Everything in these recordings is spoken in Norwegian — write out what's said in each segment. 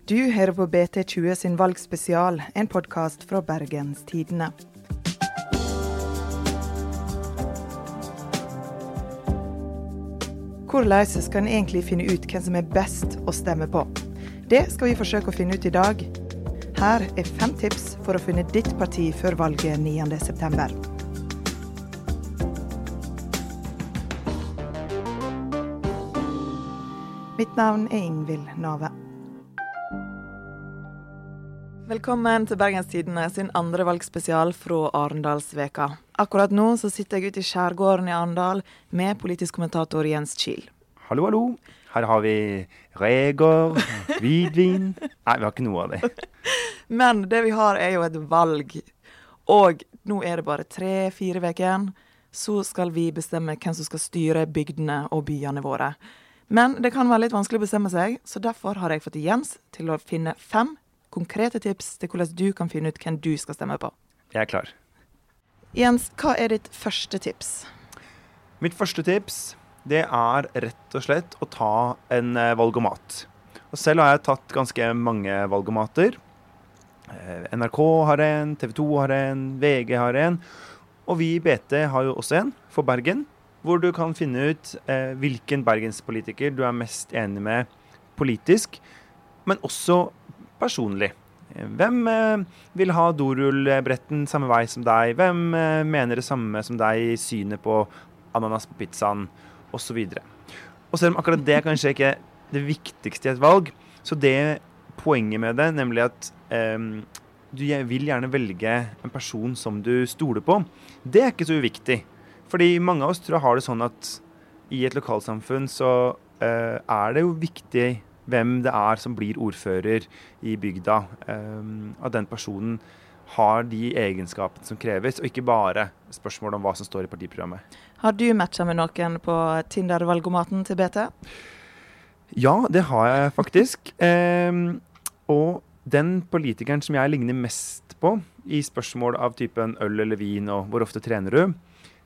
Du hører på BT20 sin valgspesial, en podkast fra Bergens Tidende. Hvordan skal en egentlig finne ut hvem som er best å stemme på? Det skal vi forsøke å finne ut i dag. Her er fem tips for å finne ditt parti før valget 9.9. Mitt navn er Ingvild Nave. Velkommen til Bergens Tidende sin andre valgspesial fra Arendalsveka. Akkurat nå så sitter jeg ute i skjærgården i Arendal med politisk kommentator Jens Kiel. Hallo, hallo. Her har vi reger, hvitvin Nei, vi har ikke noe av det. Men det vi har, er jo et valg. Og nå er det bare tre-fire uker igjen. Så skal vi bestemme hvem som skal styre bygdene og byene våre. Men det kan være litt vanskelig å bestemme seg, så derfor har jeg fått Jens til å finne fem konkrete tips til hvordan du kan finne ut hvem du skal stemme på. Jeg er klar. Jens, hva er ditt første tips? Mitt første tips det er rett og slett å ta en eh, valgomat. Og selv har jeg tatt ganske mange valgomater. Eh, NRK har en, TV 2 har en, VG har en. Og vi i BT har jo også en, for Bergen. Hvor du kan finne ut eh, hvilken bergenspolitiker du er mest enig med politisk. Men også personlig. Hvem eh, vil ha dorullbretten samme vei som deg? Hvem eh, mener det samme som deg i synet på ananas på pizzaen, osv. Og selv om akkurat det er kanskje ikke det viktigste i et valg, så det poenget med det, nemlig at um, du vil gjerne velge en person som du stoler på, det er ikke så uviktig. Fordi mange av oss tror jeg har det sånn at i et lokalsamfunn så uh, er det jo viktig hvem det er som blir ordfører i bygda. Um, at den personen har de egenskapene som kreves, og ikke bare spørsmål om hva som står i partiprogrammet. Har du matcha med noen på Tinder-valgomaten til BT? Ja, det har jeg faktisk. Og den politikeren som jeg ligner mest på i spørsmål av typen øl eller vin og hvor ofte trener du,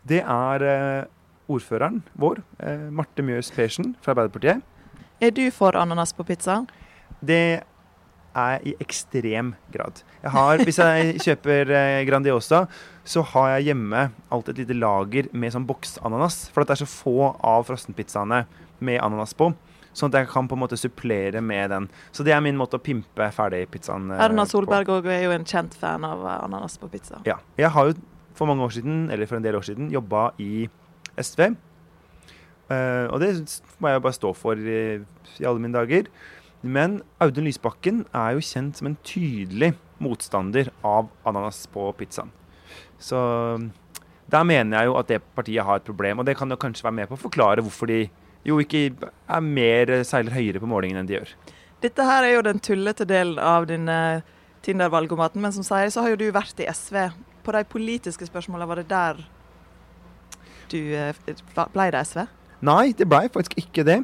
det er uh, ordføreren vår, uh, Marte Mjøs Persen fra Arbeiderpartiet. Er du for ananas på pizza? Det er i ekstrem grad. Jeg har, hvis jeg kjøper eh, Grandiosa, så har jeg hjemme alltid et lite lager med sånn boksananas. For det er så få av frossenpizzaene med ananas på. Sånn at jeg kan på en måte supplere med den. Så det er min måte å pimpe ferdigpizzaen eh, Erna Solberg òg er jo en kjent fan av eh, ananas på pizza. Ja. Jeg har jo for mange år siden, eller for en del år siden, jobba i SV. Uh, og det må jeg bare stå for i, i, alle mine dager. Men Audun Lysbakken er jo kjent som en tydelig motstander av ananas på pizzaen. Så der mener jeg jo at det partiet har et problem. Og det kan jo kanskje være med på å forklare hvorfor de jo ikke er mer seiler høyere på målingen enn de gjør. Dette her er jo den tullete delen av din Tinder-valgomaten. Men som sier, så har jo du vært i SV. På de politiske spørsmålene, var det der du eh, ble det SV? Nei, det blei faktisk ikke det.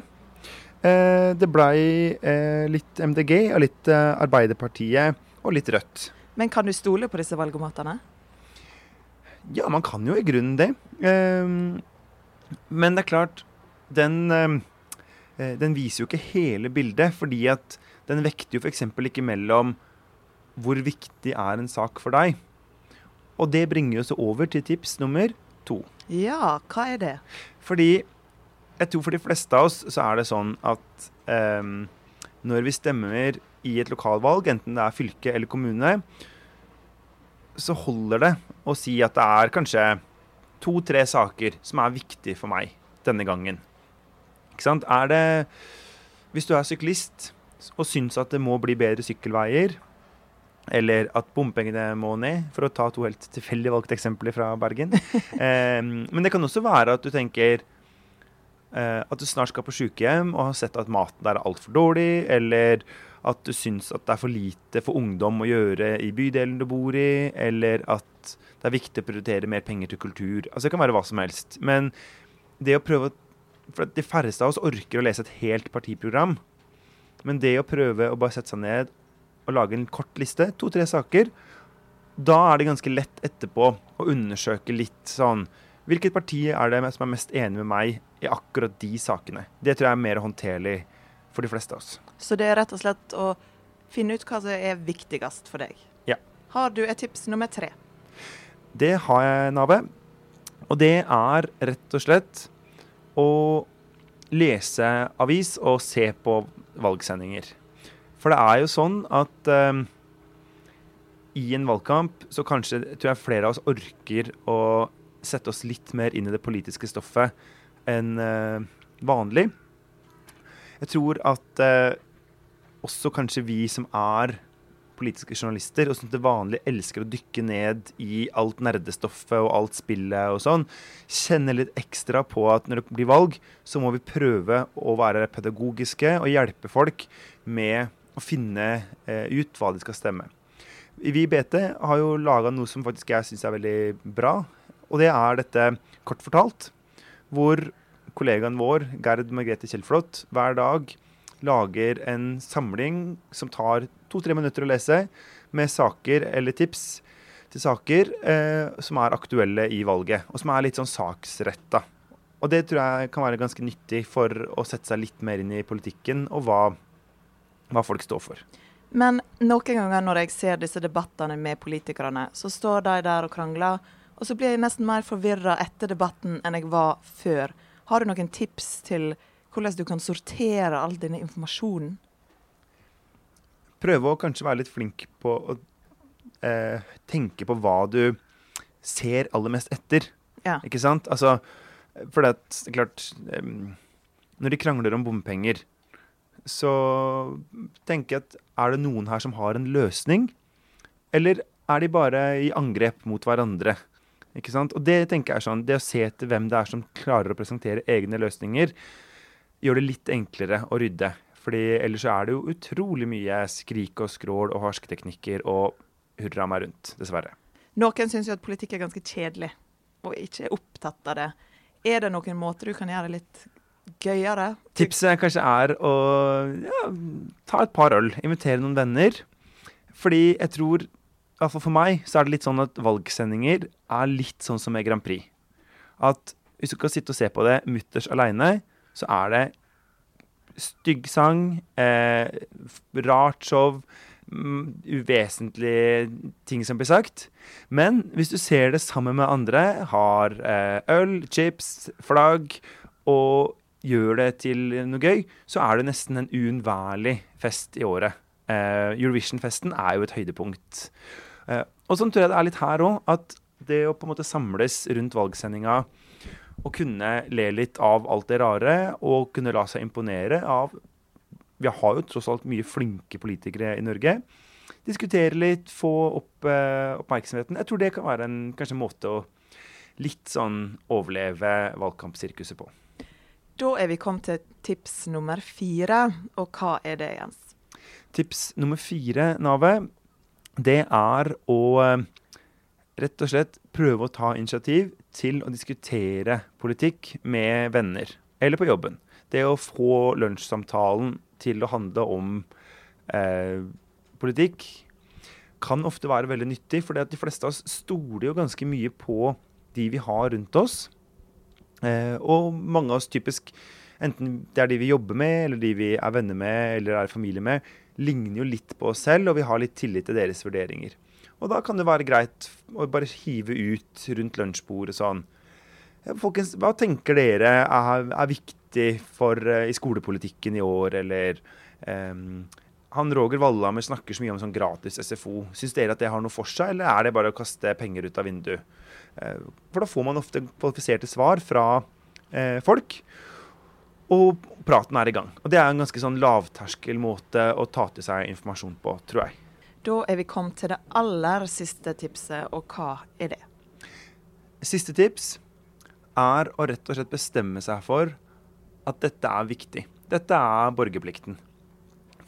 Eh, det blei eh, litt MDG og litt eh, Arbeiderpartiet og litt Rødt. Men kan du stole på disse valgomatene? Ja, man kan jo i grunnen det. Eh, men det er klart, den, eh, eh, den viser jo ikke hele bildet. Fordi at den vekter jo f.eks. ikke mellom hvor viktig er en sak for deg. Og det bringer oss over til tips nummer to. Ja, hva er det? Fordi jeg tror for de fleste av oss så er det sånn at um, når vi stemmer i et lokalvalg, enten det er fylke eller kommune, så holder det å si at det er kanskje to-tre saker som er viktige for meg denne gangen. Ikke sant? Er det Hvis du er syklist og syns at det må bli bedre sykkelveier, eller at bompengene må ned, for å ta to helt tilfeldig valgte eksempler fra Bergen. um, men det kan også være at du tenker at du snart skal på sykehjem og har sett at maten der er altfor dårlig, eller at du syns at det er for lite for ungdom å gjøre i bydelen du bor i, eller at det er viktig å prioritere mer penger til kultur. Altså Det kan være hva som helst. Men det å prøve For de færreste av oss orker å lese et helt partiprogram. Men det å prøve å bare sette seg ned og lage en kort liste, to-tre saker, da er det ganske lett etterpå å undersøke litt sånn Hvilket parti er det som er mest enig med meg i akkurat de sakene. Det tror jeg er mer håndterlig for de fleste av oss. Så det er rett og slett å finne ut hva som er viktigst for deg. Ja. Har du et tips nummer tre? Det har jeg, Nave. Og det er rett og slett å lese avis og se på valgsendinger. For det er jo sånn at um, i en valgkamp så kanskje tror jeg flere av oss orker å sette oss litt mer inn i det politiske stoffet enn eh, vanlig. Jeg tror at eh, også kanskje vi som er politiske journalister, og som til vanlig elsker å dykke ned i alt nerdestoffet og alt spillet og sånn, kjenner litt ekstra på at når det blir valg, så må vi prøve å være pedagogiske og hjelpe folk med å finne eh, ut hva de skal stemme. Vi i BT har jo laga noe som faktisk jeg syns er veldig bra, og det er dette Kort fortalt, hvor kollegaen vår, Gerd Margrethe Kjellflot, hver dag lager en samling som tar to-tre minutter å lese, med saker eller tips til saker eh, som er aktuelle i valget, og som er litt sånn saksretta. Og det tror jeg kan være ganske nyttig for å sette seg litt mer inn i politikken og hva, hva folk står for. Men noen ganger når jeg ser disse debattene med politikerne, så står de der og krangler, og så blir jeg nesten mer forvirra etter debatten enn jeg var før. Har du noen tips til hvordan du kan sortere all denne informasjonen? Prøve å kanskje være litt flink på å eh, tenke på hva du ser aller mest etter. Ja. Ikke sant? Altså, for det er klart eh, Når de krangler om bompenger, så tenker jeg at er det noen her som har en løsning? Eller er de bare i angrep mot hverandre? Ikke sant? Og det tenker jeg er sånn, det å se etter hvem det er som klarer å presentere egne løsninger, gjør det litt enklere å rydde. Fordi ellers så er det jo utrolig mye skrik og skrål og hersketeknikker og hurra meg rundt, dessverre. Noen syns jo at politikk er ganske kjedelig, og ikke er opptatt av det. Er det noen måter du kan gjøre det litt gøyere? Tipset kanskje er å ja, ta et par øl, invitere noen venner. Fordi jeg tror, iallfall for meg, så er det litt sånn at valgsendinger er litt sånn som med Grand Prix. At hvis du skal sitte og se på det mutters aleine, så er det stygg sang, eh, rart show, uvesentlige ting som blir sagt. Men hvis du ser det sammen med andre, har eh, øl, chips, flagg, og gjør det til noe gøy, så er det nesten en uunnværlig fest i året. Eh, Eurovision-festen er jo et høydepunkt. Eh, og sånn tror jeg det er litt her òg, at det å på en måte samles rundt valgsendinga og kunne le litt av alt det rare og kunne la seg imponere av Vi har jo tross alt mye flinke politikere i Norge. Diskutere litt, få opp eh, oppmerksomheten. Jeg tror det kan være en kanskje måte å litt sånn overleve valgkampsirkuset på. Da er vi kommet til tips nummer fire, og hva er det, Jens? Tips nummer fire, Nave, det er å eh, rett og slett prøve å ta initiativ til å diskutere politikk med venner eller på jobben. Det å få lunsjsamtalen til å handle om eh, politikk kan ofte være veldig nyttig, for de fleste av oss stoler jo ganske mye på de vi har rundt oss. Eh, og mange av oss typisk, enten det er de vi jobber med, eller de vi er venner med eller er familie med, ligner jo litt på oss selv, og vi har litt tillit til deres vurderinger. Og da kan det være greit å bare hive ut rundt lunsjbordet sånn Folkens, hva tenker dere er, er viktig for, uh, i skolepolitikken i år, eller um, han Roger Wallhammer snakker så mye om sånn gratis SFO. Syns dere at det har noe for seg, eller er det bare å kaste penger ut av vinduet? Uh, for da får man ofte kvalifiserte svar fra uh, folk, og praten er i gang. Og det er en ganske sånn lavterskel måte å ta til seg informasjon på, tror jeg. Da er vi kommet til det aller siste tipset, og hva er det? Siste tips er å rett og slett bestemme seg for at dette er viktig. Dette er borgerplikten.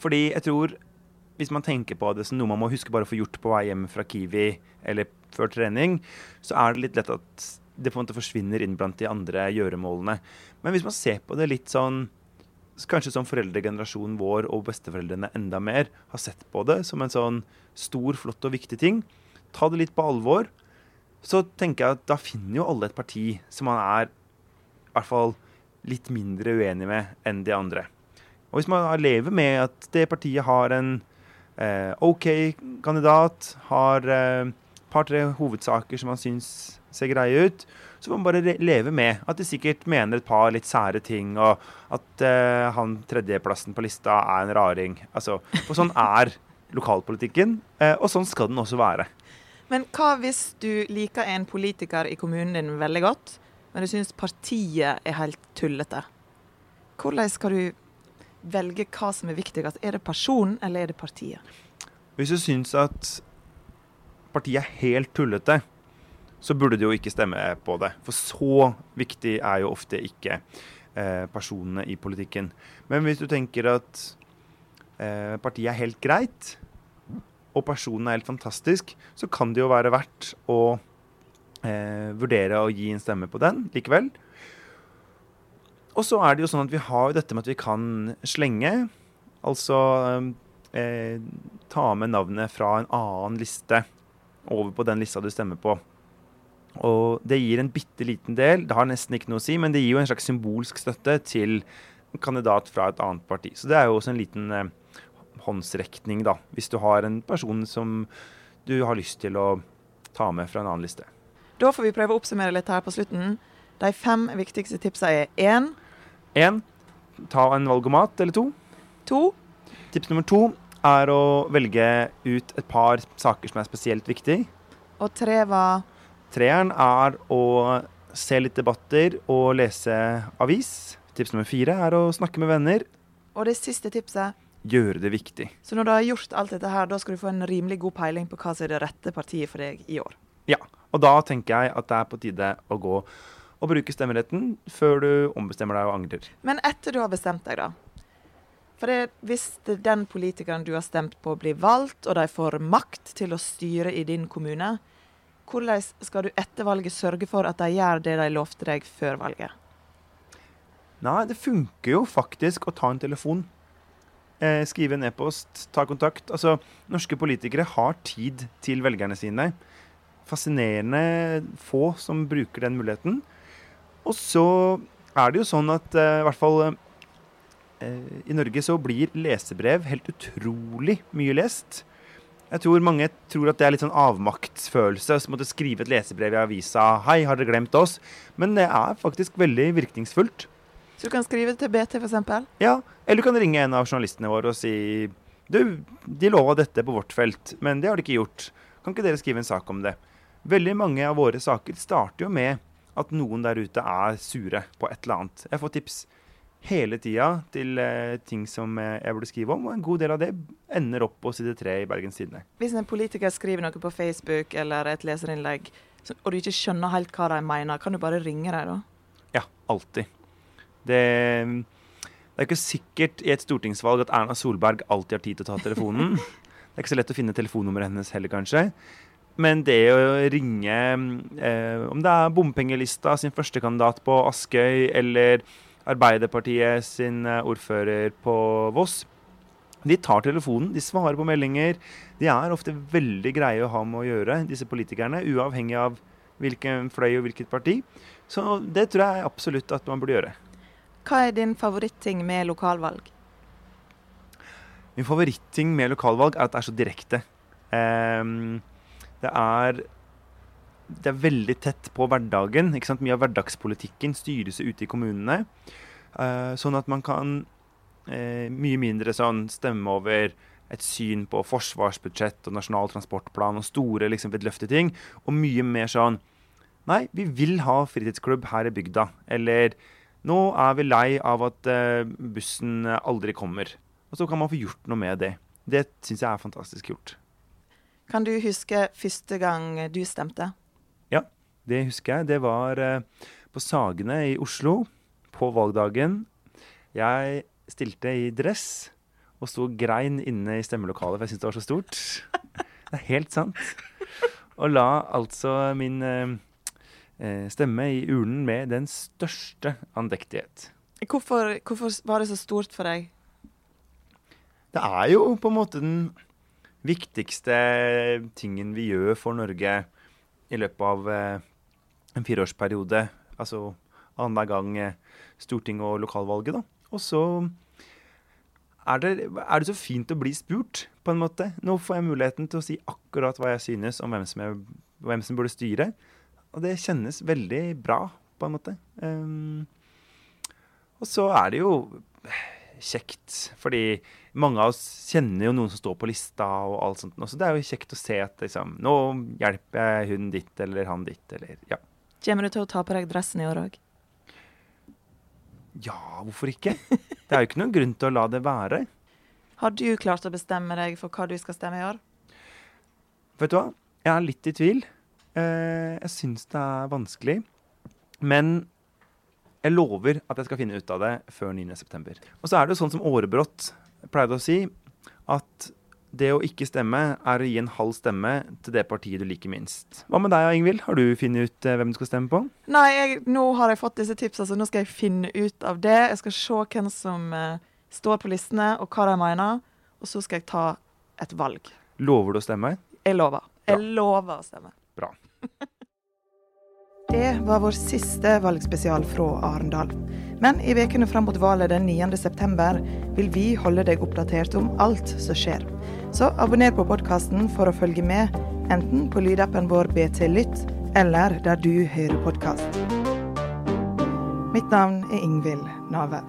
Fordi jeg tror, hvis man tenker på det som noe man må huske bare å få gjort på vei hjem fra Kiwi eller før trening, så er det litt lett at det på en måte forsvinner inn blant de andre gjøremålene. Men hvis man ser på det litt sånn kanskje som foreldregenerasjonen vår og besteforeldrene enda mer har sett på det som en sånn stor, flott og viktig ting. Ta det litt på alvor. Så tenker jeg at da finner jo alle et parti som man er i hvert fall litt mindre uenig med enn de andre. Og hvis man lever med at det partiet har en eh, OK kandidat, har et eh, par-tre hovedsaker som man syns ser greie ut, så får man bare leve med at de sikkert mener et par litt sære ting, og at uh, han tredjeplassen på lista er en raring. Altså, for sånn er lokalpolitikken, uh, og sånn skal den også være. Men hva hvis du liker en politiker i kommunen din veldig godt, men du syns partiet er helt tullete? Hvordan skal du velge hva som er viktigst? Er det personen, eller er det partiet? Hvis du syns at partiet er helt tullete, så burde du jo ikke stemme på det. For så viktig er jo ofte ikke eh, personene i politikken. Men hvis du tenker at eh, partiet er helt greit, og personen er helt fantastisk, så kan det jo være verdt å eh, vurdere å gi en stemme på den likevel. Og så er det jo sånn at vi har dette med at vi kan slenge. Altså eh, ta med navnet fra en annen liste over på den lista du stemmer på. Og det gir en bitte liten del, det har nesten ikke noe å si, men det gir jo en slags symbolsk støtte til en kandidat fra et annet parti. Så det er jo også en liten eh, håndsrekning, da, hvis du har en person som du har lyst til å ta med fra en annen liste. Da får vi prøve å oppsummere litt her på slutten. De fem viktigste tipsa er én. Én. Ta en valgomat eller to. To. Tips nummer to er å velge ut et par saker som er spesielt viktige. Og tre var Treeren er å se litt debatter og lese avis. Tips nummer fire er å snakke med venner. Og det siste tipset? Gjøre det viktig. Så når du har gjort alt dette her, da skal du få en rimelig god peiling på hva som er det rette partiet for deg i år? Ja, og da tenker jeg at det er på tide å gå og bruke stemmeretten før du ombestemmer deg og angrer. Men etter du har bestemt deg, da? For det, Hvis det den politikeren du har stemt på blir valgt, og de får makt til å styre i din kommune, hvordan skal du etter valget sørge for at de gjør det de lovte deg før valget? Nei, det funker jo faktisk å ta en telefon. Eh, skrive en e-post, ta kontakt. Altså, norske politikere har tid til velgerne sine. Fascinerende få som bruker den muligheten. Og så er det jo sånn at eh, i hvert fall eh, i Norge så blir lesebrev helt utrolig mye lest. Jeg tror mange tror at det er litt sånn avmaktsfølelse. Så måtte skrive et lesebrev i avisa 'Hei, har dere glemt oss?' Men det er faktisk veldig virkningsfullt. Så du kan skrive til BT, f.eks.? Ja, eller du kan ringe en av journalistene våre og si 'Du, de lova dette på vårt felt, men det har de ikke gjort. Kan ikke dere skrive en sak om det?' Veldig mange av våre saker starter jo med at noen der ute er sure på et eller annet. Jeg får tips hele tida til eh, ting som eh, jeg burde skrive om, og en god del av det ender opp på side tre i Bergens Tidende. Hvis en politiker skriver noe på Facebook eller et leserinnlegg, og du ikke skjønner helt hva de mener, kan du bare ringe dem da? Ja, alltid. Det, det er ikke sikkert i et stortingsvalg at Erna Solberg alltid har tid til å ta telefonen. det er ikke så lett å finne telefonnummeret hennes heller, kanskje. Men det å ringe eh, Om det er bompengelista sin førstekandidat på Askøy, eller Arbeiderpartiet sin eh, ordfører på Voss, de tar telefonen, de svarer på meldinger. De er ofte veldig greie å ha med å gjøre, disse politikerne, uavhengig av hvilken fløy og hvilket parti. Så det tror jeg absolutt at man burde gjøre. Hva er din favoritting med lokalvalg? Min favoritting med lokalvalg er at det er så direkte. Um, det er, det er veldig tett på hverdagen. ikke sant? Mye av hverdagspolitikken styres ute i kommunene. Uh, sånn at man kan uh, mye mindre sånn stemme over et syn på forsvarsbudsjett og nasjonal transportplan og store liksom, vedløfte ting, og mye mer sånn Nei, vi vil ha fritidsklubb her i bygda. Eller nå er vi lei av at uh, bussen aldri kommer. Og så kan man få gjort noe med det. Det syns jeg er fantastisk gjort. Kan du huske første gang du stemte? Det husker jeg. Det var uh, på Sagene i Oslo på valgdagen. Jeg stilte i dress og sto og grein inne i stemmelokalet, for jeg syntes det var så stort. Det er helt sant. Og la altså min uh, stemme i urnen med den største andektighet. Hvorfor, hvorfor var det så stort for deg? Det er jo på en måte den viktigste tingen vi gjør for Norge i løpet av eh, en fireårsperiode. Altså annenhver gang eh, storting- og lokalvalget, da. Og så er det, er det så fint å bli spurt, på en måte. Nå får jeg muligheten til å si akkurat hva jeg synes om hvem som, jeg, hvem som burde styre. Og det kjennes veldig bra, på en måte. Um, og så er det jo kjekt, fordi mange av oss kjenner jo noen som står på lista og alt sånt. Så det er jo kjekt å se at liksom, nå hjelper jeg hun ditt eller han ditt, eller ja. Kommer du til å ta på deg dressen i år òg? Ja, hvorfor ikke? Det er jo ikke noen grunn til å la det være. Har du klart å bestemme deg for hva du skal stemme i år? Vet du hva? Jeg er litt i tvil. Eh, jeg syns det er vanskelig. Men jeg lover at jeg skal finne ut av det før 9.9. Og så er det jo sånn som Årebrott pleide å si, at det å ikke stemme er å gi en halv stemme til det partiet du liker minst. Hva med deg, Ingvild? Har du funnet ut eh, hvem du skal stemme på? Nei, jeg, nå har jeg fått disse tipsene, så nå skal jeg finne ut av det. Jeg skal se hvem som uh, står på listene, og hva de mener. Og så skal jeg ta et valg. Lover du å stemme? Jeg lover. Jeg Bra. lover å stemme. Bra. det var vår siste valgspesial fra Arendal. Men i ukene fram mot valget den 9.9 vil vi holde deg oppdatert om alt som skjer. Så abonner på podkasten for å følge med, enten på lydappen vår BT Lytt eller der du hører podkast. Mitt navn er Ingvild Nave.